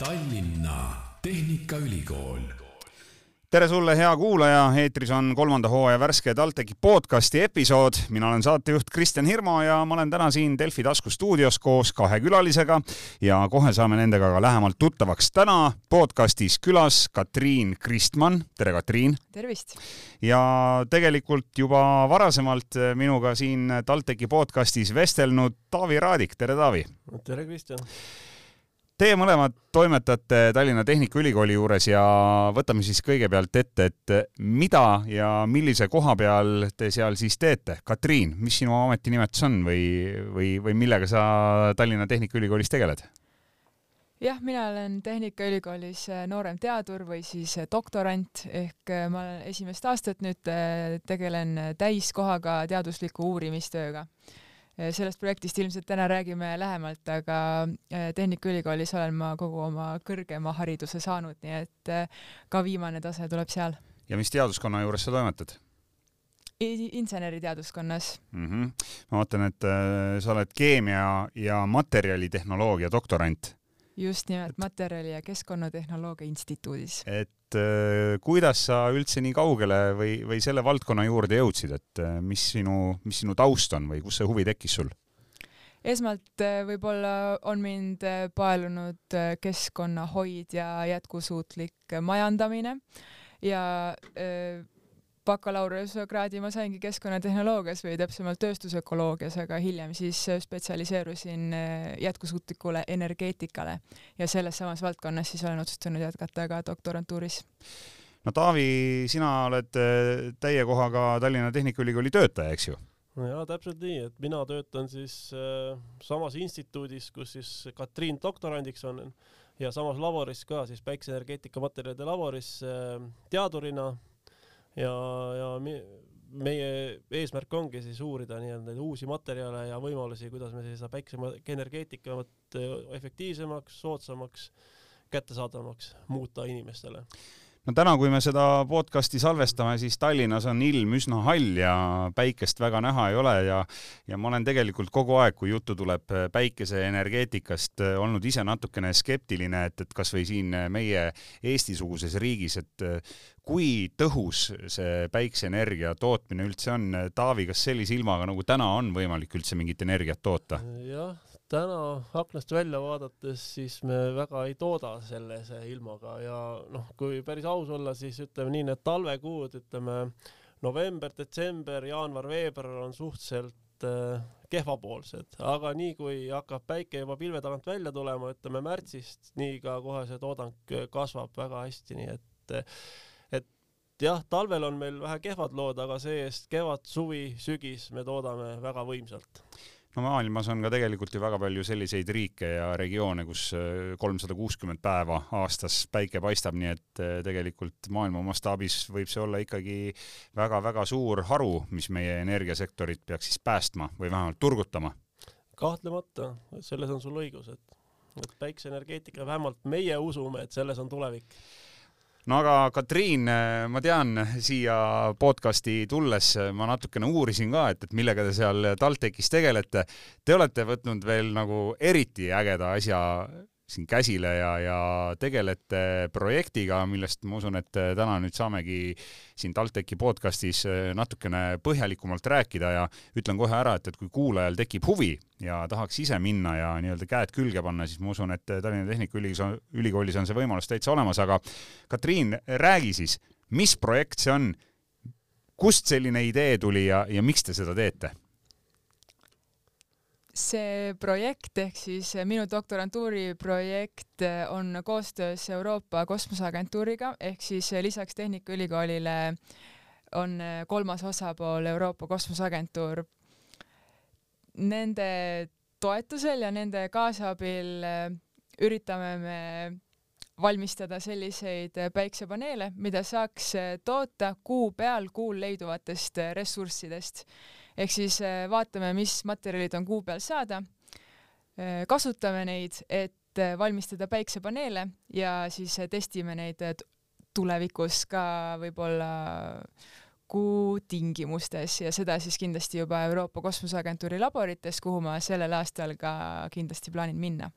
Tallinna Tehnikaülikool tere sulle, hea kuulaja, eetris on kolmanda hooaja värske TalTechi podcasti episood. mina olen saatejuht Kristjan Hirmu ja ma olen täna siin Delfi taskustuudios koos kahe külalisega ja kohe saame nendega ka lähemalt tuttavaks. täna podcastis külas Katriin Kristmann. tere, Katriin! tervist! ja tegelikult juba varasemalt minuga siin TalTechi podcastis vestelnud Taavi Raadik. tere, Taavi! tere, Kristjan! Teie mõlemad toimetate Tallinna Tehnikaülikooli juures ja võtame siis kõigepealt ette, et mida ja millise koha peal te seal siis teete? Katriin, mis sinu ametinimetus on või, või, või millega sa Tallinna Tehnikaülikoolis tegeled? jah, mina olen Tehnikaülikoolis noorem teadur või siis doktorant ehk ma olen esimest aastat nüüd tegelen täiskohaga teadusliku uurimistööga sellest projektist ilmselt täna räägime lähemalt, aga eh, Tehnikaülikoolis olen ma kogu oma kõrgema hariduse saanud, nii et eh, ka viimane tase tuleb seal. ja mis teaduskonna juures sa toimetad? inseneriteaduskonnas mm. -hmm. ma vaatan, et äh, sa oled keemia ja materjalitehnoloogia doktorant. Just nimelt Materjali- ja Keskkonnatehnoloogia Instituudis. et äh, kuidas sa üldse nii kaugele või, või selle valdkonna juurde jõudsid, et äh, mis sinu, mis sinu taust on või kus see huvi tekkis sul? esmalt äh, võib-olla on mind paelunud keskkonnahoid ja jätkusuutlik majandamine ja bakalaureusekraadi ma saingi keskkonnatehnoloogias või täpsemalt tööstusökoloogias, aga hiljem siis spetsialiseerusin äh, jätkusuutlikule energeetikale ja selles samas valdkonnas siis olen otsustanud jätkata ka doktorantuuris. no Taavi, sina oled äh, täie kohaga Tallinna Tehnikaülikooli töötaja, eks ju? no jaa, täpselt nii, et mina töötan siis äh, samas instituudis, kus siis Katriin doktorandiks on ja samas laboris ka siis päikseenergeetika materjalide laboris äh, teadurina ja, ja meie eesmärk ongi siis uurida nii-öelda neid uusi materjale ja võimalusi, kuidas me seda päikeseenergeetikat efektiivsemaks, soodsamaks, kättesaadavamaks muuta inimestele no täna, kui me seda podcasti salvestame, siis Tallinnas on ilm üsna hall ja päikest väga näha ei ole ja ja ma olen tegelikult kogu aeg, kui juttu tuleb päikeseenergeetikast, olnud ise natukene skeptiline, et, et kasvõi siin meie Eesti-suguses riigis, et kui tõhus see päikseenergia tootmine üldse on. Taavi, kas sellise ilmaga nagu täna on võimalik üldse mingit energiat toota? jah, täna aknast välja vaadates, siis me väga ei tooda sellise ilmaga ja noh, kui päris aus olla, siis ütleme nii, need talvekuud, ütleme november, detsember, jaanuar, veebruar on suhteliselt äh, kehvapoolsed, aga nii kui hakkab päike juba pilve tagant välja tulema, ütleme märtsist, nii ka kohe see toodang kasvab väga hästi, nii et et jah, talvel on meil vähe kehvad lood, aga see-eest kevad, suvi, sügis me toodame väga võimsalt no maailmas on ka tegelikult ju väga palju selliseid riike ja regioone, kus äh, kolmsada kuuskümmend päeva aastas päike paistab, nii et äh, tegelikult maailma mastaabis võib see olla ikkagi väga-väga suur haru, mis meie energiasektorit peaks siis päästma või vähemalt turgutama. kahtlemata, selles on sul õigus, et, et päikseenergeetika, vähemalt meie usume, et selles on tulevik no aga Katriin, ma tean, siia podcasti tulles ma natukene uurisin ka, et, et millega te seal TalTechis tegelete. Te olete võtnud veel nagu eriti ägeda asja siin käsile ja, ja tegelete projektiga, millest ma usun, et täna nüüd saamegi siin TalTechi podcastis natukene põhjalikumalt rääkida ja ütlen kohe ära, et, et kui kuulajal tekib huvi ja tahaks ise minna ja nii-öelda käed külge panna, siis ma usun, et Tallinna Tehnikaülikoolis on see võimalus täitsa olemas, aga Katriin, räägi siis, mis projekt see on, kust selline idee tuli ja, ja miks te seda teete? See projekt ehk siis minu doktorantuuri projekt on koostöös Euroopa Kosmoseagentuuriga ehk siis lisaks Tehnikaülikoolile on kolmas osapool Euroopa Kosmoseagentuur. Nende toetusel ja nende kaasabil üritame me valmistada selliseid päiksepaneele, mida saaks toota kuu peal kuul leiduvatest ressurssidest. Ehk siis äh, vaatame, mis materjalid on kuu peal saada, äh, kasutame neid, et äh, valmistada päiksepaneele ja siis testime neid tulevikus ka võib-olla kuu tingimustes. Ja seda siis kindlasti juba Euroopa Kosmoseagentuuri laborites, kuhu ma sellel aastal ka kindlasti plaanin minna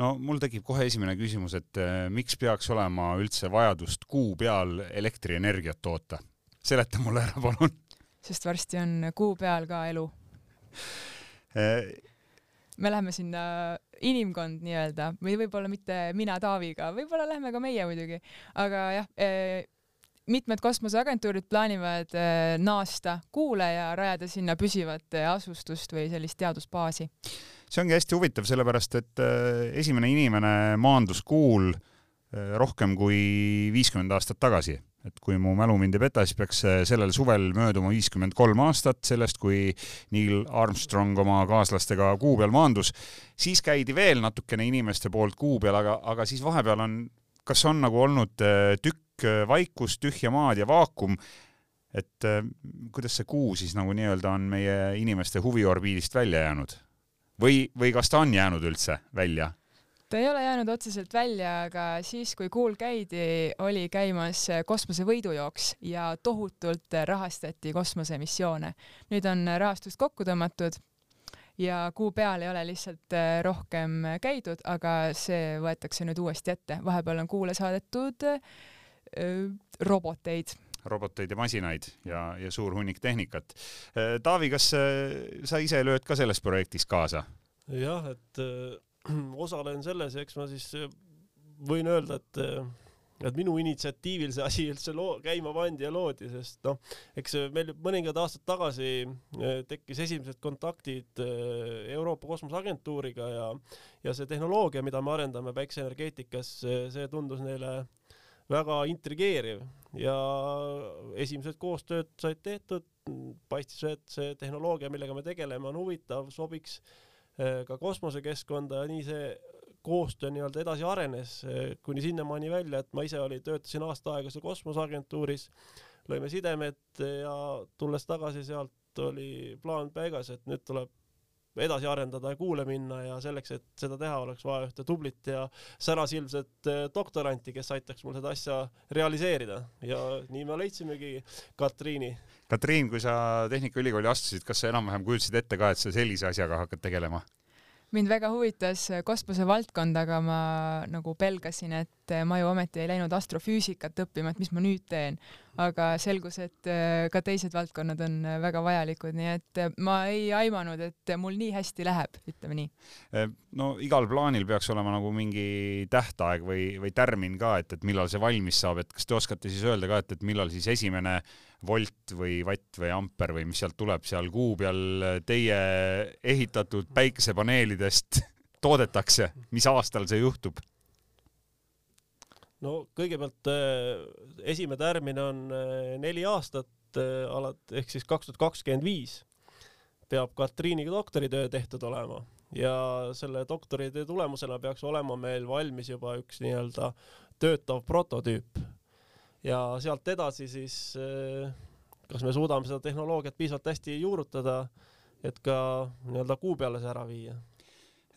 no mul tekib kohe esimene küsimus, et äh, miks peaks olema üldse vajadust kuu peal elektrienergiat toota? seleta mulle ära, palun. sest varsti on kuu peal ka elu Äh, me läheme sinna inimkond nii-öelda või võib-olla mitte mina Taaviga, võib-olla lähme ka meie muidugi, aga jah eh,, mitmed kosmoseagentuurid plaanivad naasta Kuule ja rajada sinna püsivat asustust või sellist teadusbaasi. See ongi hästi huvitav, sellepärast et eh, esimene inimene maandus Kuul eh, rohkem kui viiskümmend aastat tagasi et kui mu mälu mind ei peta, siis peaks sellel suvel mööduma viiskümmend kolm aastat sellest, kui Neil Armstrong oma kaaslastega kuu peal maandus. siis käidi veel natukene inimeste poolt kuu peal, aga, aga siis vahepeal on, kas on nagu olnud äh, tükk äh, vaikust, tühja maad ja vaakum, et äh, kuidas see kuu siis nagu nii-öelda on meie inimeste huviorbiidist välja jäänud? Või, või kas ta on jäänud üldse välja? ta ei ole jäänud otseselt välja, aga siis, kui kuul käidi, oli käimas kosmosevõidujooks ja tohutult rahastati kosmosemissioone. nüüd on rahastust kokku tõmmatud ja kuu peal ei ole lihtsalt äh, rohkem käidud, aga see võetakse nüüd uuesti ette. vahepeal on kuule saadetud öö, äh, roboteid roboteid ja masinaid ja, ja suur hunnik tehnikat. Äh, Taavi, kas sa ise lööd ka selles projektis kaasa? jah, et osalen selles ja eks ma siis äh, võin öelda, et äh, et minu initsiatiivil see asi üldse loo-, käima pandi ja loodi, sest noh, eks meil mõningad aastad tagasi äh, tekkis esimesed kontaktid Euroopa Kosmoseagentuuriga ja ja see tehnoloogia, mida me arendame päikseenergeetikas, see tundus neile väga intrigeeriv ja esimesed koostööd said tehtud, paistis, et see tehnoloogia, millega me tegeleme, on huvitav, sobiks äh, Äh, ka kosmosekeskkonda ja nii see koostöö nii-öelda edasi arenes äh, kuni sinnamaani välja, et ma ise oli, töötasin aasta aega seal kosmoseagentuuris, lõime sidemed ja tulles tagasi sealt oli plaan paigas, et nüüd tuleb edasi arendada ja kuule minna ja selleks, et seda teha, oleks vaja ühte tublit ja särasilmset äh, doktoranti, kes aitaks mul seda asja realiseerida ja nii me leidsimegi Katriini Katriin, kui sa Tehnikaülikooli astusid, kas sa enam-vähem kujutasid ette ka, et sa sellise asjaga hakkad tegelema? Mind väga huvitas kosmosevaldkond, aga ma nagu pelgasin, et ma ju ometi ei läinud astrofüüsikat õppima, et mis ma nüüd teen. aga selgus, et äh, ka teised valdkonnad on äh, väga vajalikud, nii et äh, ma ei aimanud, et mul nii hästi läheb, ütleme nii. no igal plaanil peaks olema nagu mingi tähtaeg või, või tärmin ka, et, et millal see valmis saab, et kas te oskate siis öelda ka, et, et millal siis esimene volt või vatt või amper või mis sealt tuleb seal kuu peal teie ehitatud päikesepaneelidest toodetakse, mis aastal see juhtub? no kõigepealt äh, esimene tärmin on äh, neli aastat äh, alat- ehk siis kaks tuhat kakskümmend viis peab Katriiniga doktoritöö tehtud olema. Ja selle doktoritöö tulemusena peaks olema meil valmis juba üks nii-öelda töötav prototüüp ja sealt edasi siis eh, kas me suudame seda tehnoloogiat piisavalt hästi juurutada, et ka nii-öelda kuu peale see ära viia?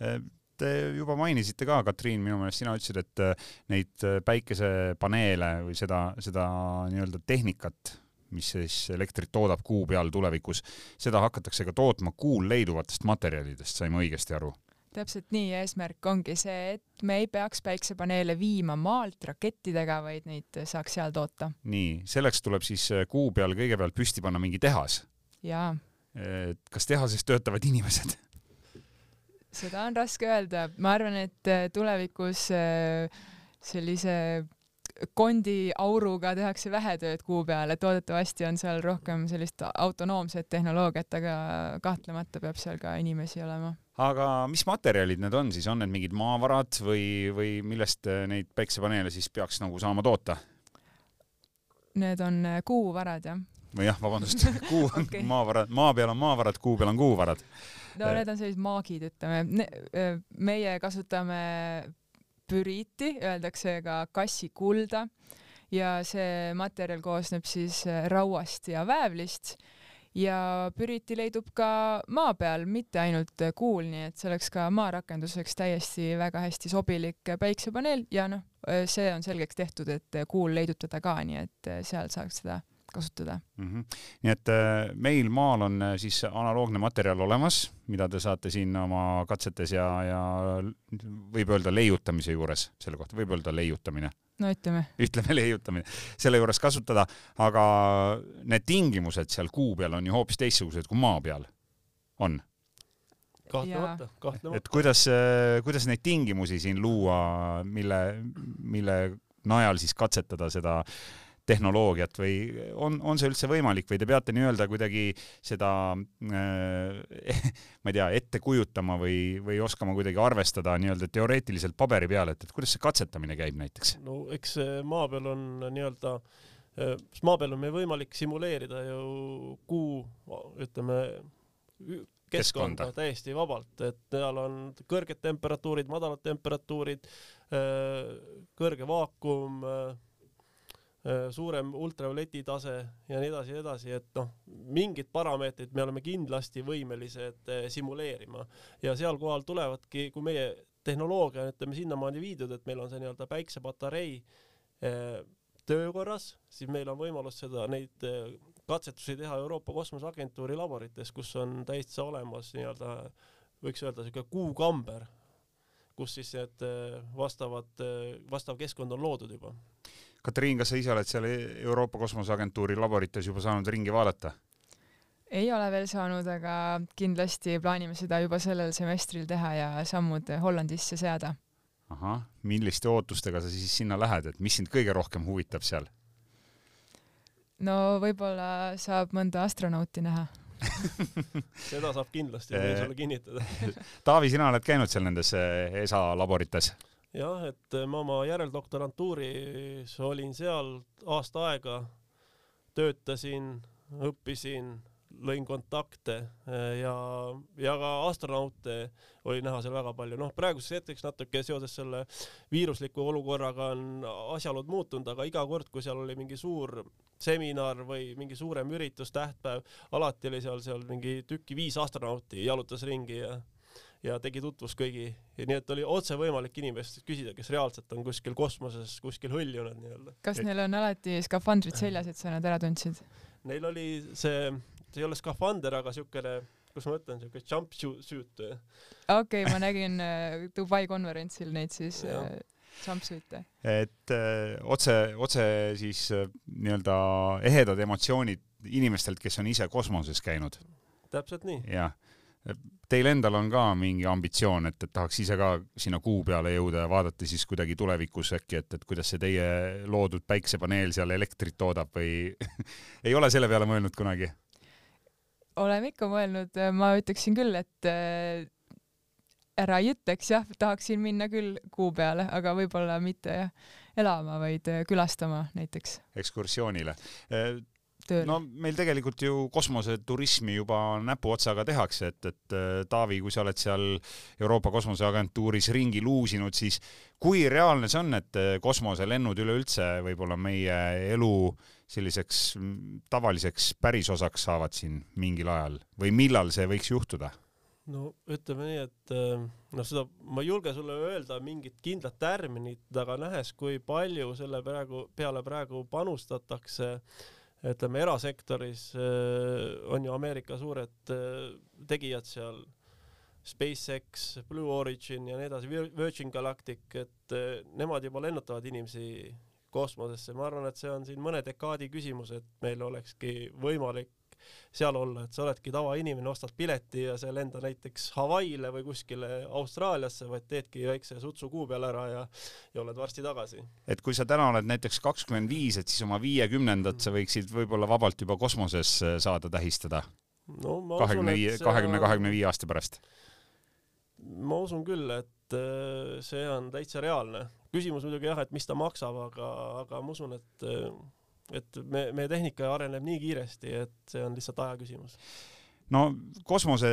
Eh, te juba mainisite ka, Katriin, minu meelest sina ütlesid, et eh, neid päikesepaneele või seda, seda nii-öelda tehnikat, mis siis elektrit toodab kuu peal tulevikus, seda hakatakse ka tootma kuul leiduvatest materjalidest, sain ma õigesti aru? Täpselt nii, eesmärk ongi see, et me ei peaks päiksepaneele viima maalt rakettidega, vaid neid saaks seal toota. nii, selleks tuleb siis äh, kuu peal kõigepealt püsti panna mingi tehas. jaa. kas tehases töötavad inimesed? seda on raske öelda, ma arvan, et äh, tulevikus äh, sellise kondi auruga tehakse vähe tööd kuu peal, et loodetavasti on seal rohkem sellist autonoomset tehnoloogiat, aga kahtlemata peab seal ka inimesi olema aga mis materjalid need on siis, on need mingid maavarad või, või millest neid päiksepaneele siis peaks nagu saama toota? Need on äh, kuuvarad, jah. või jah, vabandust, kuu on okay. maavarad, maa peal on maavarad, kuu peal on kuuvarad. no äh. need on sellised maagid, ütleme. Äh, meie kasutame püriiti, öeldakse ka kassikulda ja see materjal koosneb siis rauast ja väävlist. Ja püriti leidub ka maa peal, mitte ainult kuul, nii et see oleks ka maarakenduseks täiesti väga hästi sobilik päiksepaneel. Ja noh, see on selgeks tehtud, et kuul leidutada ka, nii et seal saaks seda kasutada mm. -hmm. nii et äh, meil maal on äh, siis analoogne materjal olemas, mida te saate siin oma katsetes ja, ja võib öelda leiutamise juures, selle kohta võib öelda leiutamine no ütleme. ütleme leiutamine, selle juures kasutada, aga need tingimused seal kuu peal on ju hoopis teistsugused kui maa peal, on? kahtlemata, kahtlemata. et kuidas, kuidas neid tingimusi siin luua, mille, mille najal siis katsetada seda tehnoloogiat või on, on see üldse võimalik või te peate nii-öelda kuidagi seda äh, ma ei tea, ette kujutama või, või oskama kuidagi arvestada nii-öelda teoreetiliselt paberi peal, et, et kuidas see katsetamine käib näiteks? no eks maa peal on nii-öelda äh, maa peal on meil võimalik simuleerida ju kuu, ütleme, keskkonda, täiesti vabalt, et seal on kõrged temperatuurid, madalad temperatuurid, äh, kõrge vaakum Äh, suurem ultravioleti tase ja nii edasi ja nii edasi, et noh, mingid parameetrid me oleme kindlasti võimelised äh, simuleerima. Ja seal kohal tulevadki, kui meie tehnoloogia on, ütleme, sinnamaani viidud, et meil on see nii-öelda päiksepatarei äh, töökorras, siis meil on võimalus seda, neid katsetusi teha Euroopa Kosmoseagentuuri laborites, kus on täitsa olemas nii-öelda, võiks öelda, niisugune kuukamber, kus siis need vastavad, vastav keskkond on loodud juba Katriin, kas sa ise oled seal Euroopa Kosmoseagentuuri laborites juba saanud ringi vaadata? ei ole veel saanud, aga kindlasti plaanime seda juba sellel semestril teha ja sammud Hollandisse seada. ahah, milliste ootustega sa siis sinna lähed, et mis sind kõige rohkem huvitab seal? no võib-olla saab mõnda astronauti näha seda saab kindlasti, võin sulle kinnitada Taavi, sina oled käinud seal nendes ESA laborites? Jah, et ma oma järeldoktorantuuris olin seal aasta aega, töötasin, õppisin, lõin kontakte ja, ja ka astronaute oli näha seal väga palju. noh, praeguseks hetkeks natuke seoses selle viirusliku olukorraga on asjaolud muutunud, aga iga kord, kui seal oli mingi suur seminar või mingi suurem üritus, tähtpäev, alati oli seal seal mingi tükki viis astronauti jalutas ringi ja ja tegi tutvust kõigi, nii et oli otse võimalik inimestest küsida, kes reaalselt on kuskil kosmoses kuskil hõljunud nii-öelda. kas neil on alati skafandrid seljas, et sa nad ära tundsid? Neil oli see, see ei ole skafander, aga siukene, kuidas ma ütlen, siuke jumpsuit. okei okay,, ma nägin äh, Dubai konverentsil neid siis äh, jumpsuit'e. et öö, äh, otse, otse siis nii-öelda ehedad emotsioonid inimestelt, kes on ise kosmoses käinud. täpselt nii. jah Teil endal on ka mingi ambitsioon, et, et tahaks ise ka sinna kuu peale jõuda ja vaadata siis kuidagi tulevikus äkki, et, et kuidas see teie loodud päiksepaneel seal elektrit toodab või ei ole selle peale mõelnud kunagi? oleme ikka mõelnud, ma ütleksin küll, et äh, ära ei ütleks jah, tahaksin minna küll kuu peale, aga võib-olla mitte jah, elama, vaid äh, külastama näiteks. ekskursioonile tööle? no meil tegelikult ju kosmoseturismi juba näpuotsaga tehakse, et, et äh, Taavi, kui sa oled seal Euroopa Kosmoseagentuuris ringi luusinud, siis kui reaalne see on, et äh, kosmoselennud üleüldse võib-olla meie elu selliseks mm, tavaliseks pärisosaks saavad siin mingil ajal või millal see võiks juhtuda? no ütleme nii, et noh, seda ma ei julge sulle öelda mingit kindlat tärminit, aga nähes, kui palju selle praegu peale praegu panustatakse äh, ütleme erasektoris äh, on ju Ameerika suured äh, tegijad seal, SpaceX, Blue Origin ja nii edasi, Virgin Galactic, et äh, nemad juba lennutavad inimesi kosmosesse, ma arvan, et see on siin mõne dekaadi küsimus, et meil olekski võimalik seal olla, et sa oledki tavainimene, ostad pileti ja sa ei lenda näiteks Hawaii'le või kuskile Austraaliasse, vaid teedki väikse sutsu kuu peal ära ja, ja oled varsti tagasi. et kui sa täna oled näiteks kakskümmend viis, et siis oma viiekümnendat sa võiksid võib-olla vabalt juba kosmoses äh, saada tähistada? no kahekümne viie, kahekümne, kahekümne viie aasta pärast? ma usun küll, et äh, see on täitsa reaalne. küsimus muidugi jah, et mis ta maksab, aga, aga ma usun, et äh, et me, meie tehnika areneb nii kiiresti, et see on lihtsalt aja küsimus no kosmose,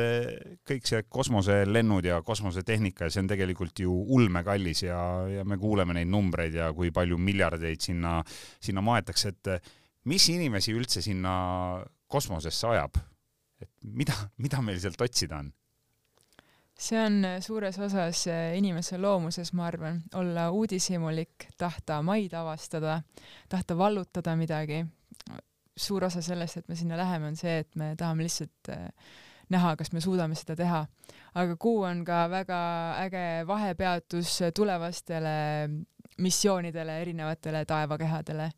kõik see kosmoselennud ja kosmosetehnika, see on tegelikult ju ulmekallis ja, ja me kuuleme neid numbreid ja kui palju miljardeid sinna, sinna maetakse, et mis inimesi üldse sinna kosmosesse ajab? et mida, mida meil sealt otsida on? See on suures osas inimese loomuses, ma arvan, olla uudishimulik, tahta maid avastada, tahta vallutada midagi. suur osa sellest, et me sinna läheme, on see, et me tahame lihtsalt äh, näha, kas me suudame seda teha. aga Kuu on ka väga äge vahepeatus tulevastele missioonidele, erinevatele taevakehadele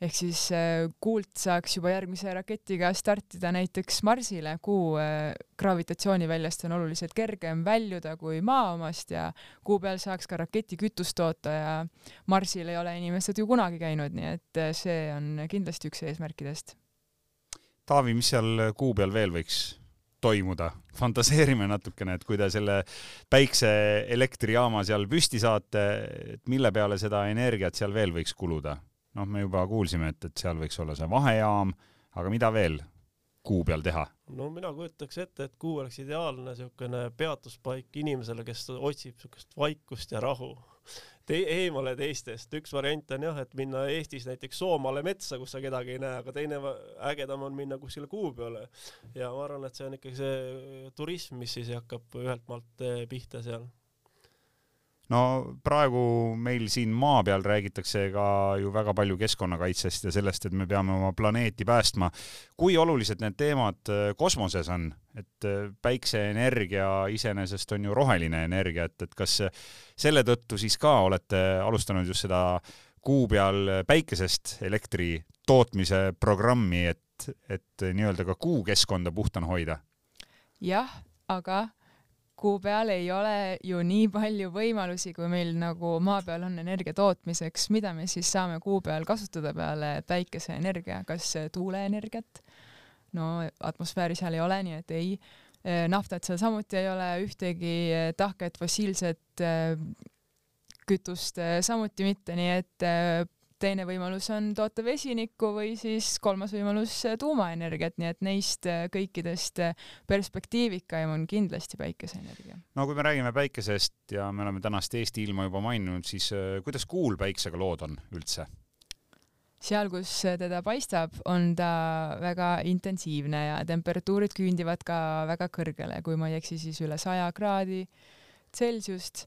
ehk siis äh, Kuult saaks juba järgmise raketiga startida näiteks Marsile, Kuu äh, gravitatsiooniväljast on oluliselt kergem väljuda kui Maa omast ja Kuu peal saaks ka raketikütust toota ja Marsil ei ole inimesed ju kunagi käinud, nii et äh, see on kindlasti üks eesmärkidest. Taavi, mis seal Kuu peal veel võiks toimuda, fantaseerime natukene, et kui te selle päikseelektrijaama seal püsti saate, et mille peale seda energiat seal veel võiks kuluda? Noh, me juba kuulsime, et, et seal võiks olla see vahejaam, aga mida veel kuu peal teha? no mina kujutaks ette, et kuu oleks ideaalne niisugune peatuspaik inimesele, kes otsib niisugust vaikust ja rahu Te eemale teistest. üks variant on jah, et minna Eestis näiteks Soomaale metsa, kus sa kedagi ei näe, aga teine ägedam on minna kuskile kuu peale. ja ma arvan, et see on ikkagi see turism, mis siis hakkab ühelt maalt pihta seal no praegu meil siin maa peal räägitakse ka ju väga palju keskkonnakaitsest ja sellest, et me peame oma planeeti päästma. kui olulised need teemad äh, kosmoses on, et äh, päikseenergia iseenesest on ju roheline energia, et, et kas selle tõttu siis ka olete alustanud just seda kuu peal päikesest elektri tootmise programmi, et, et nii-öelda ka kuu keskkonda puhtana hoida? jah, aga kuu peal ei ole ju nii palju võimalusi, kui meil nagu maa peal on energia tootmiseks, mida me siis saame kuu peal kasutada peale päikeseenergia, kas tuuleenergiat? no atmosfääri seal ei ole, nii et ei. naftat seal samuti ei ole, ühtegi tahket fossiilset äh, kütust samuti mitte, nii et teine võimalus on toota vesinikku või siis kolmas võimalus äh, tuumaenergiat, nii et neist äh, kõikidest äh, perspektiivikaim on kindlasti päikeseenergia. no kui me räägime päikesest ja me oleme tänast Eesti ilma juba maininud, siis kuidas kuul päiksega lood on üldse? seal, kus teda paistab, on ta väga intensiivne ja temperatuurid küündivad ka väga kõrgele, kui ma ei eksi, siis üle saja kraadi Celsiust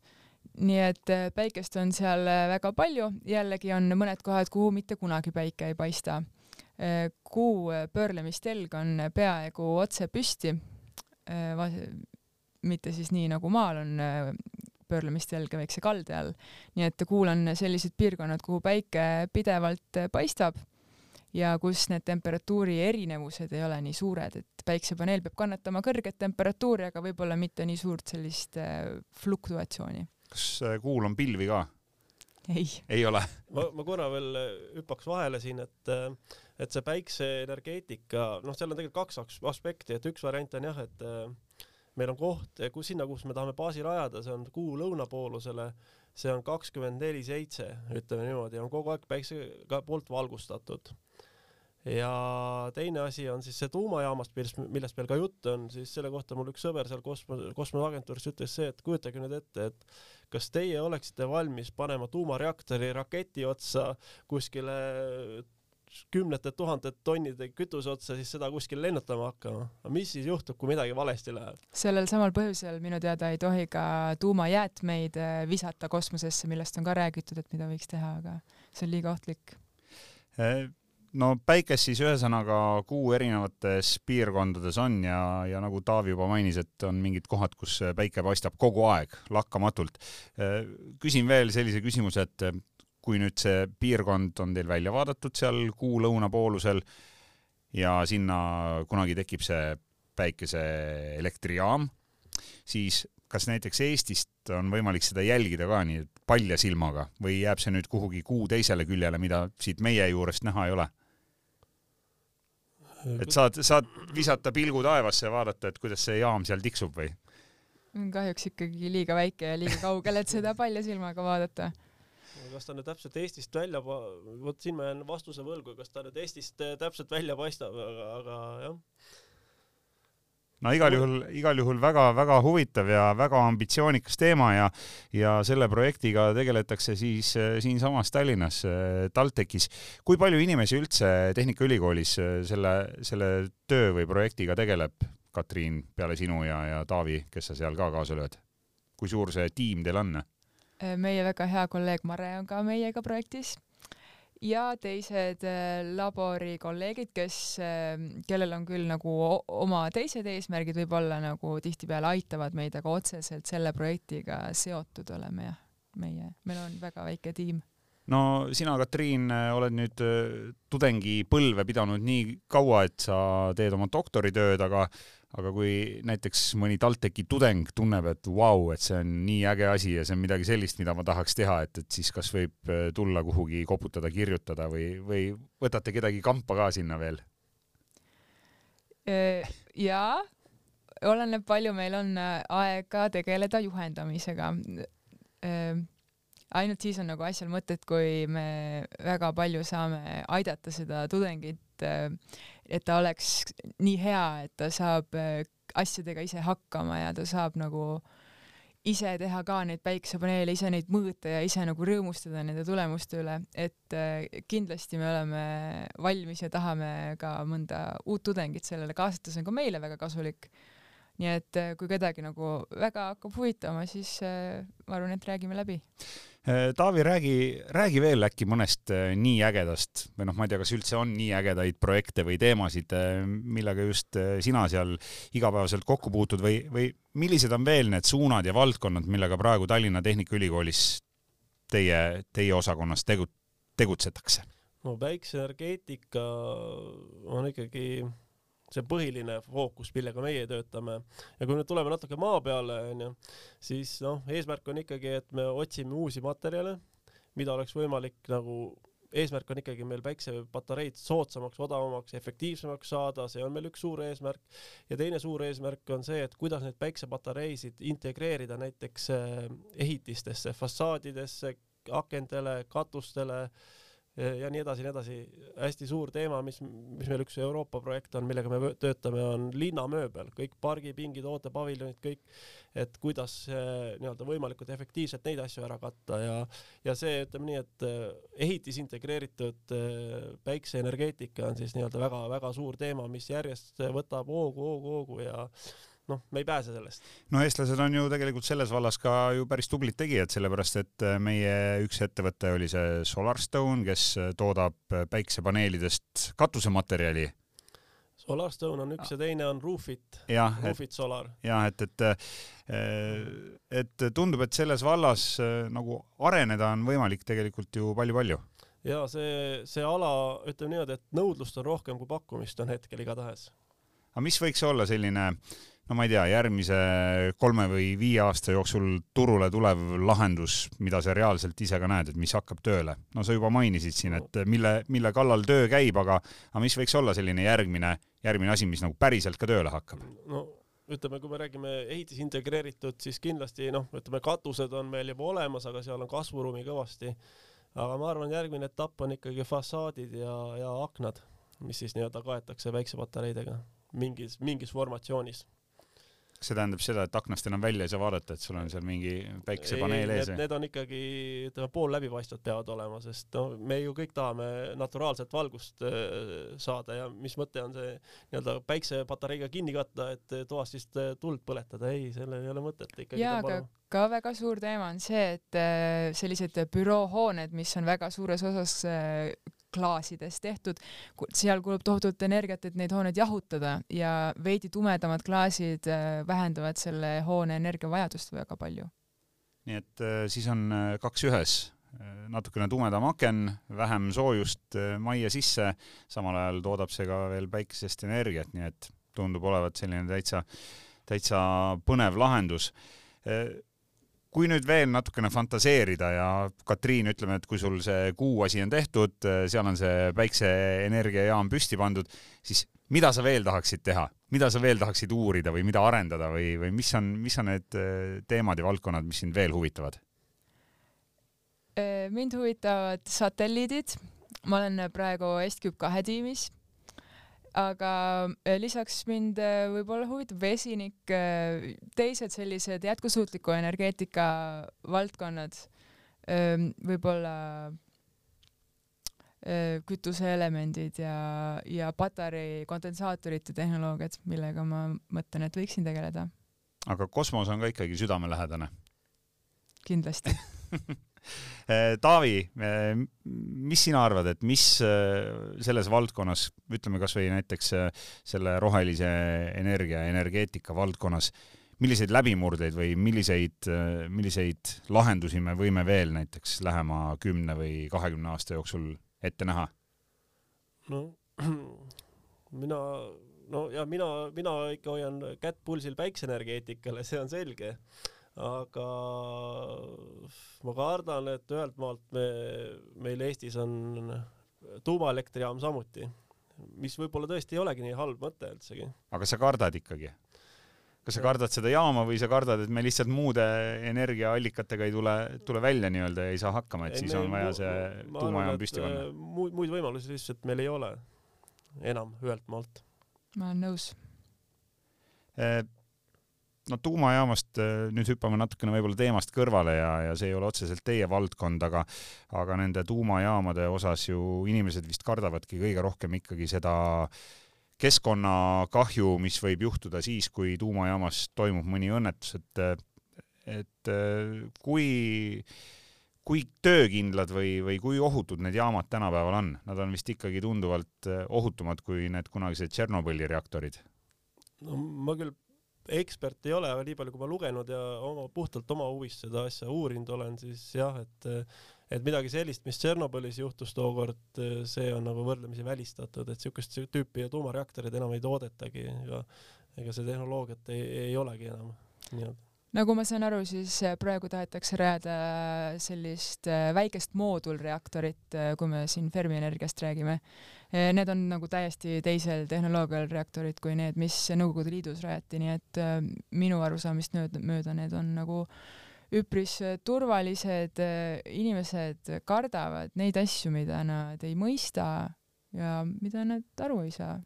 nii et äh, päikest on seal äh, väga palju, jällegi on mõned kohad, kuhu mitte kunagi päike ei paista. Äh, kuu pöörlemistelg on peaaegu otse püsti, mitte siis nii nagu maal on pöörlemistelg väikse kalde all. nii et kuul on sellised piirkonnad, kuhu päike pidevalt paistab ja kus need temperatuuri erinevused ei ole nii suured, et päiksepaneel peab kannatama kõrget temperatuuri, aga võib-olla mitte nii suurt sellist fluktuatsiooni kas äh, kuul on pilvi ka? ei. ei ole? ma, ma korra veel äh, hüppaks vahele siin, et, äh, et see päikseenergeetika, noh, seal on tegelikult kaks aspekti, et üks variant on jah, et meil on koht, kus sinna, kus me tahame baasi rajada, see on kuu lõunapoolusele, see on kakskümmend neli seitse, ütleme niimoodi, on kogu aeg päiksega poolt valgustatud ja teine asi on siis see tuumajaamast, millest, millest meil ka jutt on, siis selle kohta mul üks sõber seal kosmos, kosmoseagentuuris ütles see, et kujutage nüüd ette, et kas teie oleksite valmis panema tuumareaktori raketi otsa kuskile kümnete tuhandete tonnide kütuse otsa, siis seda kuskil lennutama hakkama. aga mis siis juhtub, kui midagi valesti läheb? sellel samal põhjusel minu teada ei tohi ka tuumajäätmeid äh, visata kosmosesse, millest on ka räägitud, et mida võiks teha, aga see on liiga ohtlik äh, no päikest siis ühesõnaga kuu erinevates piirkondades on ja, ja nagu Taavi juba mainis, et on mingid kohad, kus päike paistab kogu aeg lakkamatult. küsin veel sellise küsimuse, et kui nüüd see piirkond on teil välja vaadatud seal kuu lõunapoolusel ja sinna kunagi tekib see päikeseelektrijaam, siis kas näiteks Eestist on võimalik seda jälgida ka nii palja silmaga või jääb see nüüd kuhugi kuu teisele küljele, mida siit meie juurest näha ei ole? Et saad, saad visata pilgu taevasse ja vaadata, et kuidas see jaam seal tiksub või? kahjuks ikkagi liiga väike ja liiga kaugel, et seda palja silmaga vaadata. kas ta nüüd täpselt Eestist välja, vot siin ma jään vastuse võlgu, kas ta nüüd Eestist äh, täpselt välja paistab, aga, aga jah no igal juhul, igal juhul väga-väga huvitav ja väga ambitsioonikas teema ja ja selle projektiga tegeletakse siis äh, siinsamas Tallinnas äh, TalTechis. kui palju inimesi üldse Tehnikaülikoolis äh, selle, selle töö või projektiga tegeleb, Katriin, peale sinu ja, ja Taavi, kes sa seal ka kaasa lööd? kui suur see tiim teil on? meie väga hea kolleeg Mare on ka meiega projektis ja teised äh, labori kolleegid, kes, kellel on küll nagu oma teised eesmärgid, võib-olla nagu tihtipeale aitavad meid, aga otseselt selle projektiga seotud oleme jah, meie, meil on väga väike tiim. No sina, Katriin, oled nüüd tudengipõlve pidanud nii kaua, et sa teed oma doktoritööd, aga aga kui näiteks mõni TalTechi tudeng tunneb, et vau wow,, et see on nii äge asi ja see on midagi sellist, mida ma tahaks teha, et, et siis kas võib tulla kuhugi koputada, kirjutada või, või võtate kedagi kampa ka sinna veel? jaa, oleneb, palju meil on aega tegeleda juhendamisega ainult siis on nagu asjal mõtet, kui me väga palju saame aidata seda tudengit, et ta oleks nii hea, et ta saab asjadega ise hakkama ja ta saab nagu ise teha ka neid päikesepaneele, ise neid mõõta ja ise nagu rõõmustada nende tulemuste üle, et kindlasti me oleme valmis ja tahame ka mõnda uut tudengit sellele kaasata, see on ka meile väga kasulik. Nii et kui kedagi nagu väga hakkab huvitama, siis ma arvan, et räägime läbi Äh, Taavi, räägi, räägi veel äkki mõnest äh, nii ägedast või noh, ma ei tea, kas üldse on nii ägedaid projekte või teemasid, äh, millega just sina seal igapäevaselt kokku puutud või, või millised on veel need suunad ja valdkonnad, millega praegu Tallinna Tehnikaülikoolis teie, teie osakonnas tegu-, tegutsetakse? no päikseenergeetika on ikkagi see põhiline fookus, millega meie töötame. ja kui nüüd tuleme natuke maa peale, onju, siis noh, eesmärk on ikkagi, et me otsime uusi materjale, mida oleks võimalik nagu eesmärk on ikkagi meil päiksepatareid soodsamaks, odavamaks, efektiivsemaks saada, see on meil üks suur eesmärk. ja teine suur eesmärk on see, et kuidas neid päiksepatareisid integreerida näiteks eh, ehitistesse, fassaadidesse, akendele, katustele ja nii edasi, nii edasi. hästi suur teema, mis, mis meil üks Euroopa projekt on, millega me töötame, on linnamööbel, kõik pargipingid, ootepaviljonid, kõik, et kuidas nii-öelda võimalikult efektiivselt neid asju ära katta ja, ja see, ütleme nii, et eh, ehitis integreeritud eh, päikseenergeetika on siis nii-öelda väga-väga suur teema, mis järjest võtab hoogu, hoogu, hoogu ja noh, me ei pääse sellest. no eestlased on ju tegelikult selles vallas ka ju päris tublid tegijad, sellepärast et äh, meie üks ettevõte oli see Solarstone, kes äh, toodab äh, päiksepaneelidest katusematerjali. Solarstone on üks ja teine on Roofit, Roofit Solar. jah, et, et et tundub, et selles vallas nagu areneda on võimalik tegelikult ju palju-palju ja see, see ala, ütleme niimoodi, et nõudlust on rohkem kui pakkumist on hetkel igatahes. aga mis võiks olla selline äh, no ma ei tea, järgmise kolme või viie aasta jooksul turule tulev lahendus, mida sa reaalselt ise ka näed, et mis hakkab tööle? no sa juba mainisid siin, et mille, mille kallal töö käib, aga, aga mis võiks olla selline järgmine, järgmine asi, mis nagu päriselt ka tööle hakkab? no ütleme, kui me räägime ehitis integreeritud, siis kindlasti noh, ütleme katused on meil juba olemas, aga seal on kasvuruumi kõvasti. aga ma arvan, järgmine etapp on ikkagi fassaadid ja, ja aknad, mis siis nii-öelda kaetakse väiksepatareidega mingis, mingis formatsioonis see tähendab seda, et aknast enam välja ei saa vaadata, et sul on seal mingi päikesepaneel ees? Need on ikkagi, ütleme, poolläbipaistvad peavad olema, sest no me ju kõik tahame naturaalset valgust äh, saada ja mis mõte on see nii-öelda päiksepatareiga kinni katta, et toast siis äh, tuld põletada, ei, sellel ei ole mõtet ikkagi. jaa, aga ka väga suur teema on see, et äh, sellised büroohooned, mis on väga suures osas klaasidest tehtud, seal kulub tohutult energiat, et neid hooneid jahutada ja veidi tumedamad klaasid äh, vähendavad selle hoone energiavajadust väga palju. nii et äh, siis on äh, kaks ühes, natukene tumedam aken, vähem soojust majja sisse, samal ajal toodab see ka veel päikesest energiat, nii et tundub olevat selline täitsa, täitsa põnev lahendus kui nüüd veel natukene fantaseerida ja Katriin, ütleme, et kui sul see kuu asi on tehtud, seal on see päikseenergiajaam püsti pandud, siis mida sa veel tahaksid teha, mida sa veel tahaksid uurida või mida arendada või, või mis on, mis on need äh, teemad ja valdkonnad, mis sind veel huvitavad? Mind huvitavad satelliidid, ma olen praegu Estküp kahe tiimis aga äh, lisaks mind äh, võib-olla huvitab vesinik, äh, teised sellised jätkusuutliku energeetika valdkonnad, ähm, võib-olla kütuseelemendid ja, ja patarei kondensaatorite tehnoloogiad, millega ma mõtlen, et võiksin tegeleda. aga kosmos on ka ikkagi südamelähedane? kindlasti Taavi, mis sina arvad, et mis selles valdkonnas, ütleme kasvõi näiteks selle rohelise energia, energeetika valdkonnas, milliseid läbimurdeid või milliseid, milliseid lahendusi me võime veel näiteks lähema kümne või kahekümne aasta jooksul ette näha? no mina, no ja mina, mina ikka hoian kätt pulsil päikseenergeetikale, see on selge. Aga ma kardan, et ühelt maalt me, meil Eestis on tuumaelektrijaam samuti, mis võib-olla tõesti ei olegi nii halb mõte üldsegi. aga sa kardad ikkagi? kas sa kardad seda jaama või sa kardad, et me lihtsalt muude energiaallikatega ei tule, tule välja nii-öelda ja ei saa hakkama, et ei, siis on vaja see tuumajaam püsti panna? Äh, muid, muid võimalusi lihtsalt meil ei ole enam ühelt maalt. ma olen nõus. No tuumajaamast äh, nüüd hüppame natukene võib-olla teemast kõrvale ja, ja see ei ole otseselt teie valdkond, aga aga nende tuumajaamade osas ju inimesed vist kardavadki kõige rohkem ikkagi seda keskkonnakahju, mis võib juhtuda siis, kui tuumajaamas toimub mõni õnnetus, et et kui, kui töökindlad või, või kui ohutud need jaamad tänapäeval on, nad on vist ikkagi tunduvalt ohutumad kui need kunagised Tšernobõli reaktorid? no ma küll ekspert ei ole, aga nii palju, kui ma lugenud ja oma, puhtalt oma huvist seda asja uurinud olen, siis jah, et et midagi sellist, mis Tšernobõlis juhtus tookord, see on nagu võrdlemisi välistatud, et niisugust tüüpi tuumareaktoreid enam ei toodetagi ega ega see tehnoloogiat ei, ei olegi enam nii-öelda nagu ma saan aru, siis praegu tahetakse rajada sellist äh, väikest moodulreaktorit, äh, kui me siin Fermi Energiast räägime. Äh, need on nagu täiesti teisel tehnoloogial reaktorid kui need, mis Nõukogude Liidus rajati, nii et minu arusaamist mööda need on nagu äh, üpris äh, turvalised, äh, inimesed kardavad neid asju, mida nad ei mõista ja mida nad aru ei saa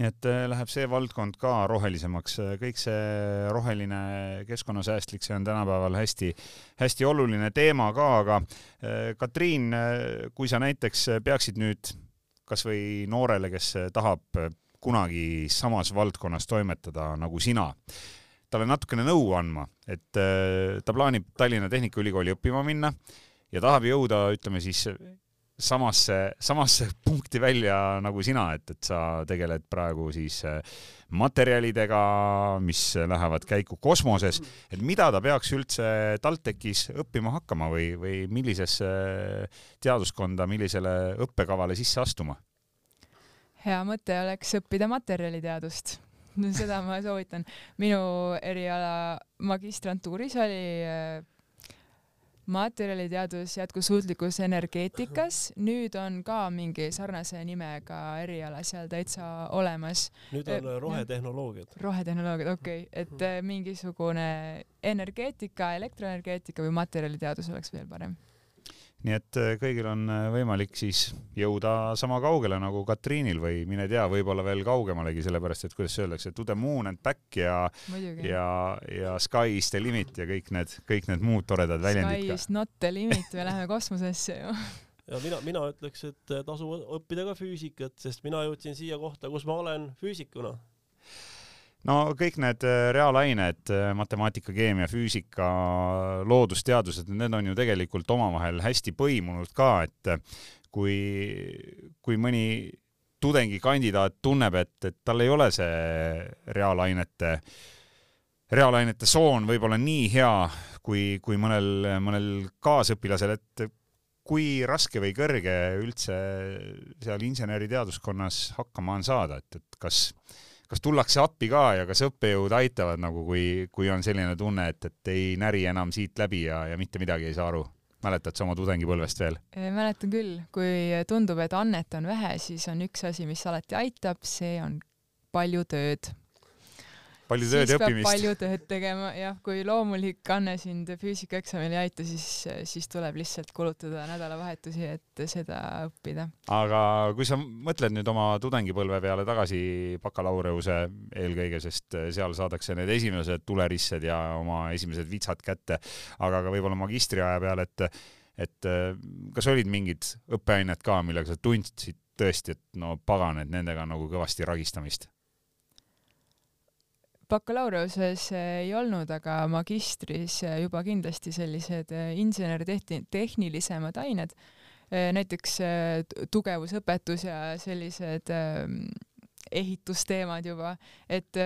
nii et äh, läheb see valdkond ka rohelisemaks, kõik see roheline keskkonnasäästlik, see on tänapäeval hästi-hästi oluline teema ka, aga Katriin, kui sa näiteks peaksid nüüd kasvõi noorele, kes tahab kunagi samas valdkonnas toimetada nagu sina, talle natukene nõu andma, et äh, ta plaanib Tallinna Tehnikaülikooli õppima minna ja tahab jõuda, ütleme siis samasse, samasse punkti välja nagu sina, et, et sa tegeled praegu siis äh, materjalidega, mis lähevad käiku kosmoses, et mida ta peaks üldse TalTechis õppima hakkama või, või millisesse teaduskonda, millisele õppekavale sisse astuma? hea mõte oleks õppida materjaliteadust seda ma soovitan. minu eriala magistrantuuris oli äh, materjaliteadus jätkusuutlikkus energeetikas, nüüd on ka mingi sarnase nimega eriala seal täitsa olemas. nüüd on äh, rohetehnoloogiad. rohetehnoloogiad, okei okay., et äh, mingisugune energeetika, elektroenergeetika või materjaliteadus oleks veel parem nii et äh, kõigil on äh, võimalik siis jõuda sama kaugele nagu Katriinil või mine tea, võib-olla veel kaugemalegi, sellepärast et kuidas öeldakse, to the moon and back ja Muidugi. ja, ja sky is the limit ja kõik need, kõik need muud toredad väljendid ka. Sky is not the limit, me läheme kosmosesse ju ja mina, mina ütleks, et tasub õppida ka füüsikat, sest mina jõudsin siia kohta, kus ma olen füüsikuna no kõik need äh, reaalained, äh, matemaatika, keemia, füüsika, loodusteadused, need on ju tegelikult omavahel hästi põimunud ka, et äh, kui, kui mõni tudengikandidaat tunneb, et, et tal ei ole see reaalainete, reaalainete soon võib-olla nii hea kui, kui mõnel, mõnel kaasõpilasel, et kui raske või kõrge üldse seal inseneriteaduskonnas hakkama on saada, et, et kas kas tullakse appi ka ja kas õppejõud aitavad nagu, kui, kui on selline tunne, et, et ei näri enam siit läbi ja, ja mitte midagi ei saa aru? mäletad sa oma tudengipõlvest veel? mäletan küll, kui tundub, et annet on vähe, siis on üks asi, mis alati aitab, see on palju tööd palju tööd ja õppimist. palju tööd tegema, jah, kui loomulik anne sind füüsikaeksamil ei aita, siis, siis tuleb lihtsalt kulutada nädalavahetusi, et seda õppida. aga kui sa mõtled nüüd oma tudengipõlve peale tagasi, bakalaureuse eelkõige, sest seal saadakse need esimesed tulerissed ja oma esimesed vitsad kätte, aga ka võib-olla magistriaja peale, et et kas olid mingid õppeained ka, millega sa tundsid tõesti, et no pagan, et nendega on nagu kõvasti ragistamist? Bakalaureuse ei olnud, aga magistris juba kindlasti sellised insener-tehnilisemad ained, näiteks tugevusõpetus ja sellised ehitusteemad juba, et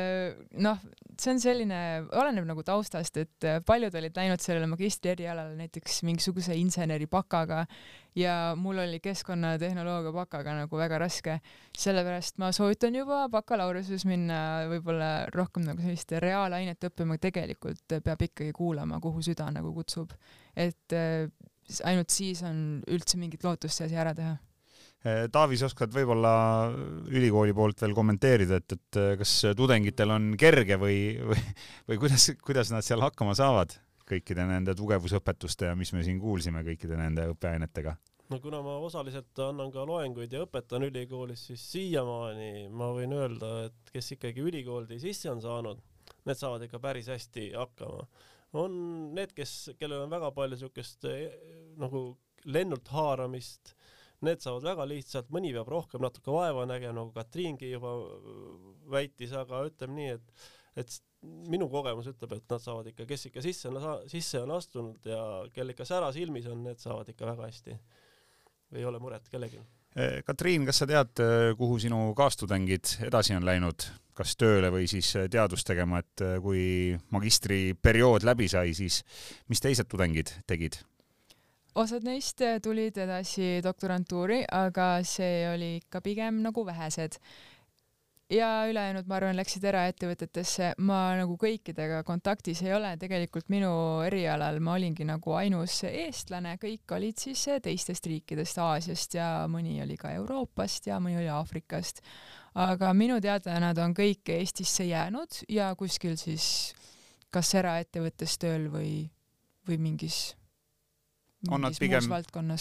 noh, see on selline, oleneb nagu taustast, et paljud olid läinud sellele magistri erialale näiteks mingisuguse inseneri bakaga ja mul oli keskkonnatehnoloogia bakaga nagu väga raske. sellepärast ma soovitan juba bakalaureusesse minna võib-olla rohkem nagu sellist reaalainet õppima, tegelikult peab ikkagi kuulama, kuhu süda nagu kutsub. et ainult siis on üldse mingit lootust see asi ära teha Eh, Taavi, sa oskad võib-olla ülikooli poolt veel kommenteerida, et, et eh, kas tudengitel on kerge või, või, või kuidas, kuidas nad seal hakkama saavad kõikide nende tugevusõpetuste ja mis me siin kuulsime kõikide nende õppeainetega? no kuna ma osaliselt annan ka loenguid ja õpetan ülikoolis, siis siiamaani ma võin öelda, et kes ikkagi ülikooli sisse on saanud, need saavad ikka päris hästi hakkama. on need, kes, kellel on väga palju siukest eh, nagu lennult haaramist need saavad väga lihtsalt, mõni peab rohkem natuke vaeva nägema, nagu Katriingi juba väitis, aga ütleme nii, et et minu kogemus ütleb, et nad saavad ikka, kes ikka sisse on, sisse on astunud ja kel ikka sära silmis on, need saavad ikka väga hästi. ei ole muret kellelgi. Eh, Katriin, kas sa tead, eh, kuhu sinu kaastudengid edasi on läinud, kas tööle või siis eh, teadust tegema, et kui magistriperiood läbi sai, siis mis teised tudengid tegid? Osad neist äh, tulid edasi doktorantuuri, aga see oli ikka pigem nagu vähesed. ja ülejäänud, ma arvan, läksid eraettevõtetesse. ma nagu kõikidega kontaktis ei ole, tegelikult minu erialal ma olingi nagu ainus eestlane, kõik olid siis teistest riikidest, Aasiast ja mõni oli ka Euroopast ja mõni oli Aafrikast. aga minu teada nad on kõik Eestisse jäänud ja kuskil siis kas eraettevõttes tööl või, või mingis on nad pigem,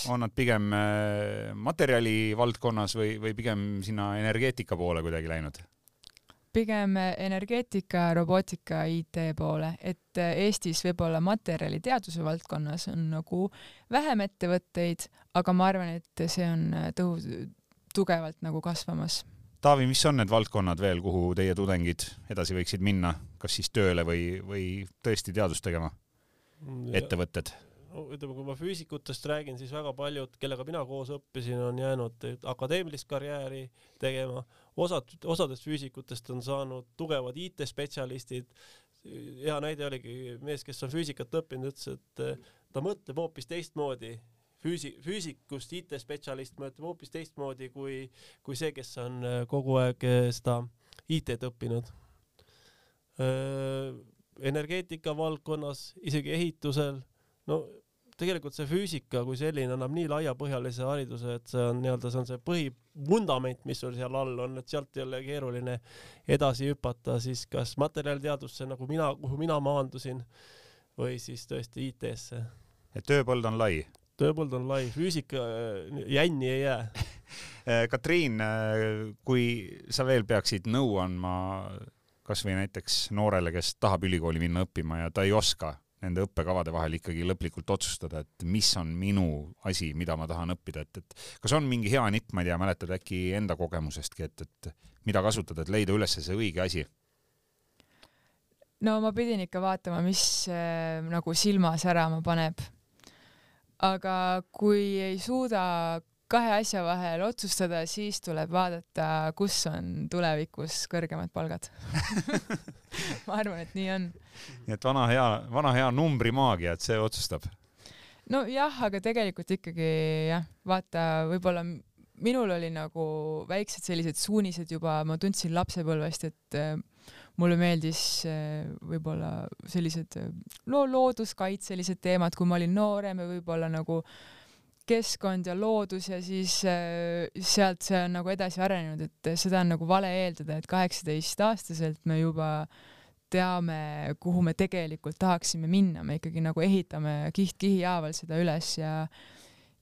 on nad pigem äh, materjali valdkonnas või, või pigem sinna energeetika poole kuidagi läinud? pigem energeetika, robootika, IT poole, et äh, Eestis võib-olla materjaliteaduse valdkonnas on nagu vähem ettevõtteid, aga ma arvan, et see on äh, tõhu-, tugevalt nagu kasvamas. Taavi, mis on need valdkonnad veel, kuhu teie tudengid edasi võiksid minna, kas siis tööle või, või tõesti teadust tegema? ettevõtted ütleme, kui ma füüsikutest räägin, siis väga paljud, kellega mina koos õppisin, on jäänud akadeemilist karjääri tegema, osad, osadest füüsikutest on saanud tugevad IT-spetsialistid. hea näide oligi mees, kes on füüsikat õppinud, ütles, et ta mõtleb hoopis teistmoodi füüsi-, füüsikust IT-spetsialist mõtleb hoopis teistmoodi kui, kui see, kes on kogu aeg seda IT-d õppinud. energeetika valdkonnas, isegi ehitusel, no tegelikult see füüsika kui selline annab nii laiapõhjalise hariduse, et see on nii-öelda, see on see põhivundament, mis sul seal all on, et sealt ei ole keeruline edasi hüpata siis kas materjaliteadusse, nagu mina, kuhu mina maandusin, või siis tõesti IT-sse. et tööpõld on lai? tööpõld on lai, füüsika äh, jänni ei jää äh, Katriin, äh, kui sa veel peaksid nõu andma kasvõi näiteks noorele, kes tahab ülikooli minna õppima ja ta ei oska nende õppekavade vahel ikkagi lõplikult otsustada, et mis on minu asi, mida ma tahan õppida, et, et kas on mingi hea nipp, ma ei tea, mäletad äkki enda kogemusestki, et, et mida kasutada, et leida üles see õige asi? no ma pidin ikka vaatama, mis äh, nagu silma särama paneb. aga kui ei suuda kahe asja vahel otsustada, siis tuleb vaadata, kus on tulevikus kõrgemad palgad ma arvan, et nii on. nii et vana hea, vana hea numbrimaagia, et see otsustab. nojah, aga tegelikult ikkagi jah, vaata, võib-olla minul oli nagu väiksed sellised suunised juba, ma tundsin lapsepõlvest, et äh, mulle meeldis äh, võib-olla sellised no looduskaitselised teemad, kui ma olin noorem ja võib-olla nagu äh, keskkond ja loodus ja siis äh, sealt see on nagu edasi arenenud, et seda on nagu vale eeldada, et kaheksateistaastaselt me juba teame, kuhu me tegelikult tahaksime minna, me ikkagi nagu ehitame kiht kihi haaval seda üles ja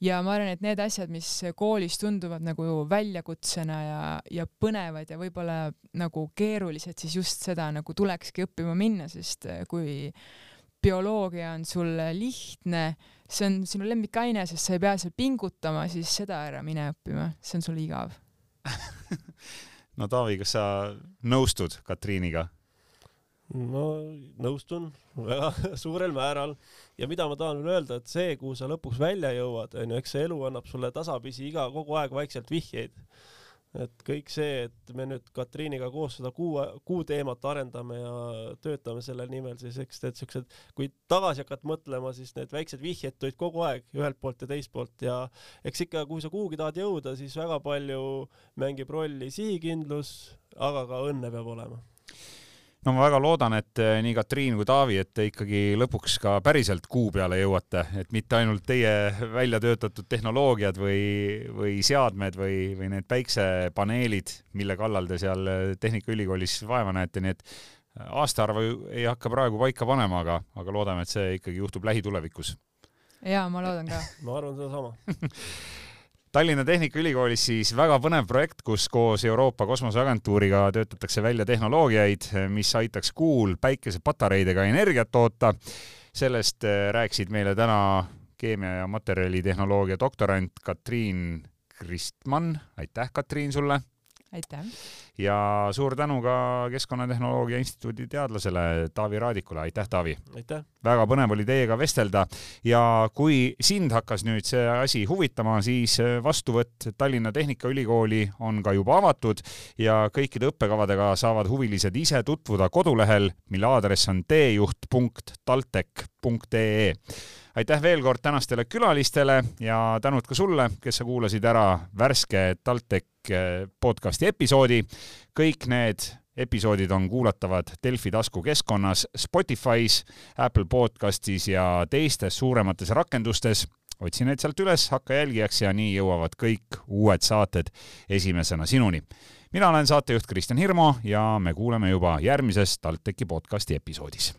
ja ma arvan, et need asjad, mis koolis tunduvad nagu väljakutsena ja, ja põnevad ja võib-olla nagu keerulised, siis just seda nagu tulekski õppima minna, sest kui bioloogia on sulle lihtne, see on sinu lemmikaine, sest sa ei pea seal pingutama, siis seda ära mine õppima, see on sul igav no Taavi, kas sa nõustud Katriiniga? no nõustun väga suurel määral ja mida ma tahan veel öelda, et see, kuhu sa lõpuks välja jõuad, onju, eks see elu annab sulle tasapisi iga, kogu aeg vaikselt vihjeid. Et kõik see, et me nüüd Katriiniga koos seda kuu, kuu teemat arendame ja töötame selle nimel, siis eks need siuksed, kui tagasi hakata mõtlema, siis need väiksed vihjed tulid kogu aeg ühelt poolt ja teiselt poolt ja eks ikka, kui sa kuhugi tahad jõuda, siis väga palju mängib rolli sihikindlus, aga ka õnne peab olema no ma väga loodan, et eh, nii Katriin kui Taavi, et te ikkagi lõpuks ka päriselt kuu peale jõuate, et mitte ainult teie välja töötatud tehnoloogiad või, või seadmed või, või need päiksepaneelid, mille kallal te seal Tehnikaülikoolis vaeva näete, nii et aastaarvu ei hakka praegu paika panema, aga, aga loodame, et see ikkagi juhtub lähitulevikus. jaa, ma loodan ka. ma arvan sedasama Tallinna Tehnikaülikoolis siis väga põnev projekt, kus koos Euroopa Kosmoseagentuuriga töötatakse välja tehnoloogiaid, mis aitaks kuul päikesepatareidega energiat toota. sellest äh, rääkisid meile täna keemia ja materjalitehnoloogia doktorant Katriin Kristmann. aitäh, Katriin, sulle! Aitäh! ja suur tänu ka Keskkonnatehnoloogia Instituudi teadlasele Taavi Raadikule, aitäh, Taavi! aitäh! väga põnev oli teiega vestelda ja kui sind hakkas nüüd see asi huvitama, siis vastuvõtt Tallinna Tehnikaülikooli on ka juba avatud ja kõikide õppekavadega saavad huvilised ise tutvuda kodulehel, mille aadress on teejuht.taltech.ee aitäh veel kord tänastele külalistele ja tänud ka sulle, kes sa kuulasid ära värske TalTech eh, podcasti episoodi. kõik need episoodid on kuulatavad Delfi taskukeskkonnas, Spotify's, Apple podcastis ja teistes suuremates rakendustes. otsi need sealt üles, hakka jälgijaks ja nii jõuavad kõik uued saated esimesena sinuni. mina olen saatejuht Kristjan Hirmu ja me kuuleme juba järgmises TalTechi podcasti episoodis.